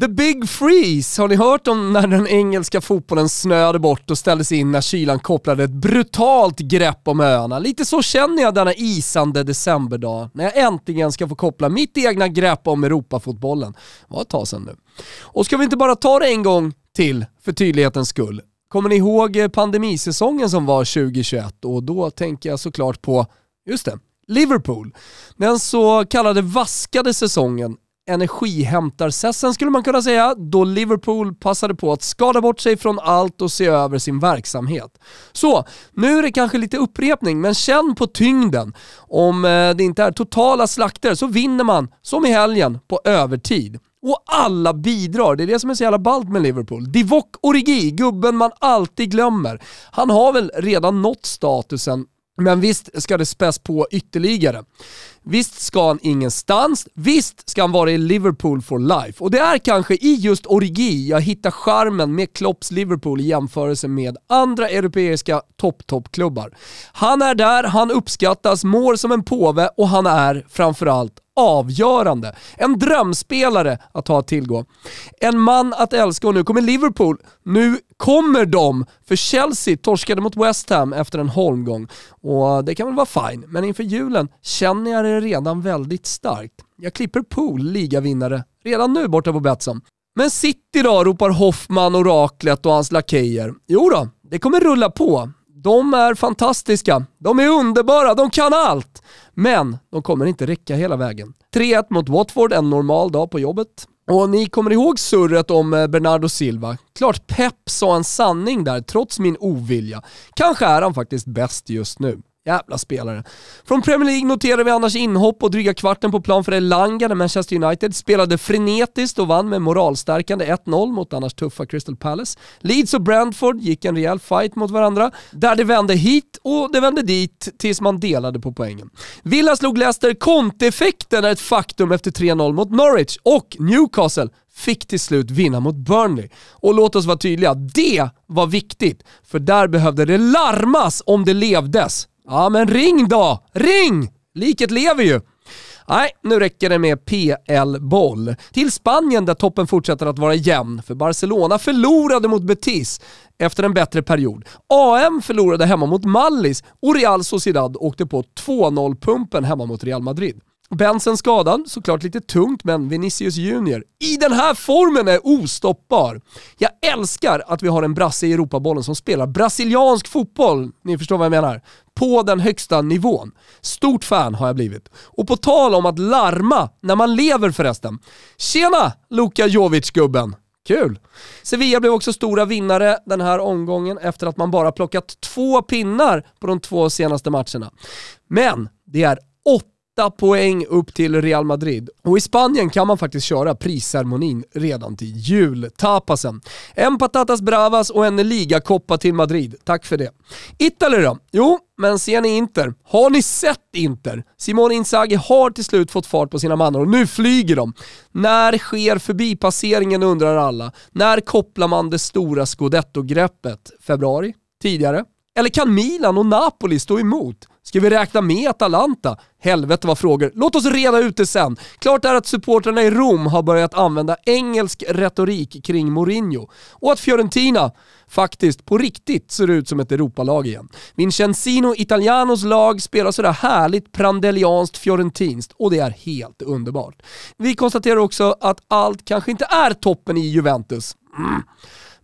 The Big Freeze, har ni hört om när den engelska fotbollen snöade bort och ställdes in när kylan kopplade ett brutalt grepp om öarna? Lite så känner jag denna isande decemberdag, när jag äntligen ska få koppla mitt egna grepp om Europafotbollen. Det var ett tag sedan nu. Och ska vi inte bara ta det en gång till, för tydlighetens skull? Kommer ni ihåg pandemisäsongen som var 2021? Och då tänker jag såklart på, just det, Liverpool. Den så kallade vaskade säsongen energihämtarsessen skulle man kunna säga, då Liverpool passade på att skada bort sig från allt och se över sin verksamhet. Så, nu är det kanske lite upprepning, men känn på tyngden. Om eh, det inte är totala slakter så vinner man, som i helgen, på övertid. Och alla bidrar, det är det som är så jävla ballt med Liverpool. Divock Origi, gubben man alltid glömmer. Han har väl redan nått statusen men visst ska det späs på ytterligare. Visst ska han ingenstans, visst ska han vara i Liverpool for life. Och det är kanske i just Origi jag hittar charmen med Klopps Liverpool i jämförelse med andra europeiska topp-toppklubbar. Han är där, han uppskattas, mår som en påve och han är framförallt avgörande. En drömspelare att ha att tillgå. En man att älska och nu kommer Liverpool. Nu kommer de, för Chelsea torskade mot West Ham efter en holmgång. Och det kan väl vara fine, men inför julen känner jag det redan väldigt starkt. Jag klipper pool, ligavinnare, redan nu borta på Betsson. Men City då, ropar Hoffman, oraklet och hans lakejer. Jo då, det kommer rulla på. De är fantastiska, de är underbara, de kan allt. Men de kommer inte räcka hela vägen. 3-1 mot Watford, en normal dag på jobbet. Och ni kommer ihåg surret om eh, Bernardo Silva? Klart Pep sa en sanning där, trots min ovilja. Kanske är han faktiskt bäst just nu. Jävla spelare. Från Premier League noterar vi annars inhopp och dryga kvarten på plan för Elanga när Manchester United spelade frenetiskt och vann med moralstärkande 1-0 mot annars tuffa Crystal Palace. Leeds och Brentford gick en rejäl fight mot varandra, där det vände hit och det vände dit tills man delade på poängen. Villa slog Leicester, Conte-effekten är ett faktum efter 3-0 mot Norwich och Newcastle fick till slut vinna mot Burnley. Och låt oss vara tydliga, det var viktigt, för där behövde det larmas om det levdes. Ja men ring då! Ring! Liket lever ju. Nej, nu räcker det med PL-boll. Till Spanien där toppen fortsätter att vara jämn, för Barcelona förlorade mot Betis efter en bättre period. AM förlorade hemma mot Mallis och Real Sociedad åkte på 2-0-pumpen hemma mot Real Madrid. Bensen skadad, såklart lite tungt, men Vinicius Junior i den här formen är ostoppbar. Jag älskar att vi har en brasse i Europabollen som spelar brasiliansk fotboll, ni förstår vad jag menar, på den högsta nivån. Stort fan har jag blivit. Och på tal om att larma när man lever förresten. Tjena Luka Jovic-gubben! Kul! Sevilla blev också stora vinnare den här omgången efter att man bara plockat två pinnar på de två senaste matcherna. Men det är åtta 8 poäng upp till Real Madrid. Och i Spanien kan man faktiskt köra prisceremonin redan till jultapasen. En patatas bravas och en ligakoppa till Madrid. Tack för det. Italy då? Jo, men ser ni Inter? Har ni sett Inter? Simone Inzaghi har till slut fått fart på sina mannar och nu flyger de. När sker förbipasseringen undrar alla. När kopplar man det stora scudetto-greppet? Februari? Tidigare? Eller kan Milan och Napoli stå emot? Ska vi räkna med Atalanta? Helvete vad frågor. Låt oss reda ut det sen. Klart är att supportrarna i Rom har börjat använda engelsk retorik kring Mourinho och att Fiorentina faktiskt på riktigt ser ut som ett Europalag igen. Vincenzino Italianos lag spelar sådär härligt prandelianskt fiorentinskt och det är helt underbart. Vi konstaterar också att allt kanske inte är toppen i Juventus. Mm.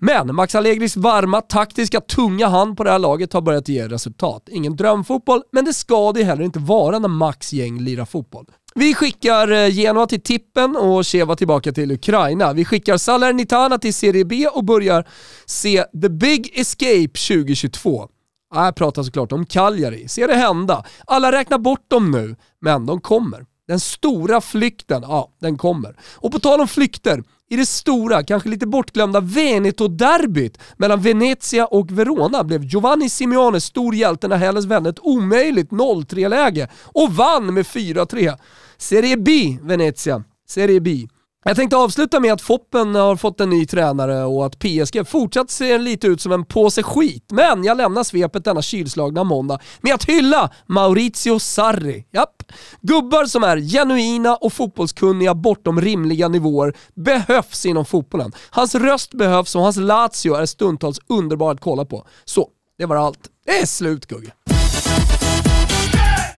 Men Max Allegris varma, taktiska, tunga hand på det här laget har börjat ge resultat. Ingen drömfotboll, men det ska det heller inte vara när Max gäng lirar fotboll. Vi skickar eh, Genoa till tippen och Cheva tillbaka till Ukraina. Vi skickar Salernitana till Serie B och börjar se The Big Escape 2022. Jag pratar såklart om Cagliari. Se det hända. Alla räknar bort dem nu, men de kommer. Den stora flykten, ja, den kommer. Och på tal om flykter, i det stora, kanske lite bortglömda Veneto-derbyt mellan Venezia och Verona blev Giovanni Simeone stor hjälte när Hellas vände ett omöjligt 0-3-läge och vann med 4-3. Serie B, Venezia. Serie B. Jag tänkte avsluta med att Foppen har fått en ny tränare och att PSG fortsatt ser lite ut som en påse skit. Men jag lämnar svepet denna kylslagna måndag med att hylla Maurizio Sarri. Japp. Gubbar som är genuina och fotbollskunniga bortom rimliga nivåer behövs inom fotbollen. Hans röst behövs och hans Lazio är stundtals underbar att kolla på. Så, det var allt. Det är slut Gugge.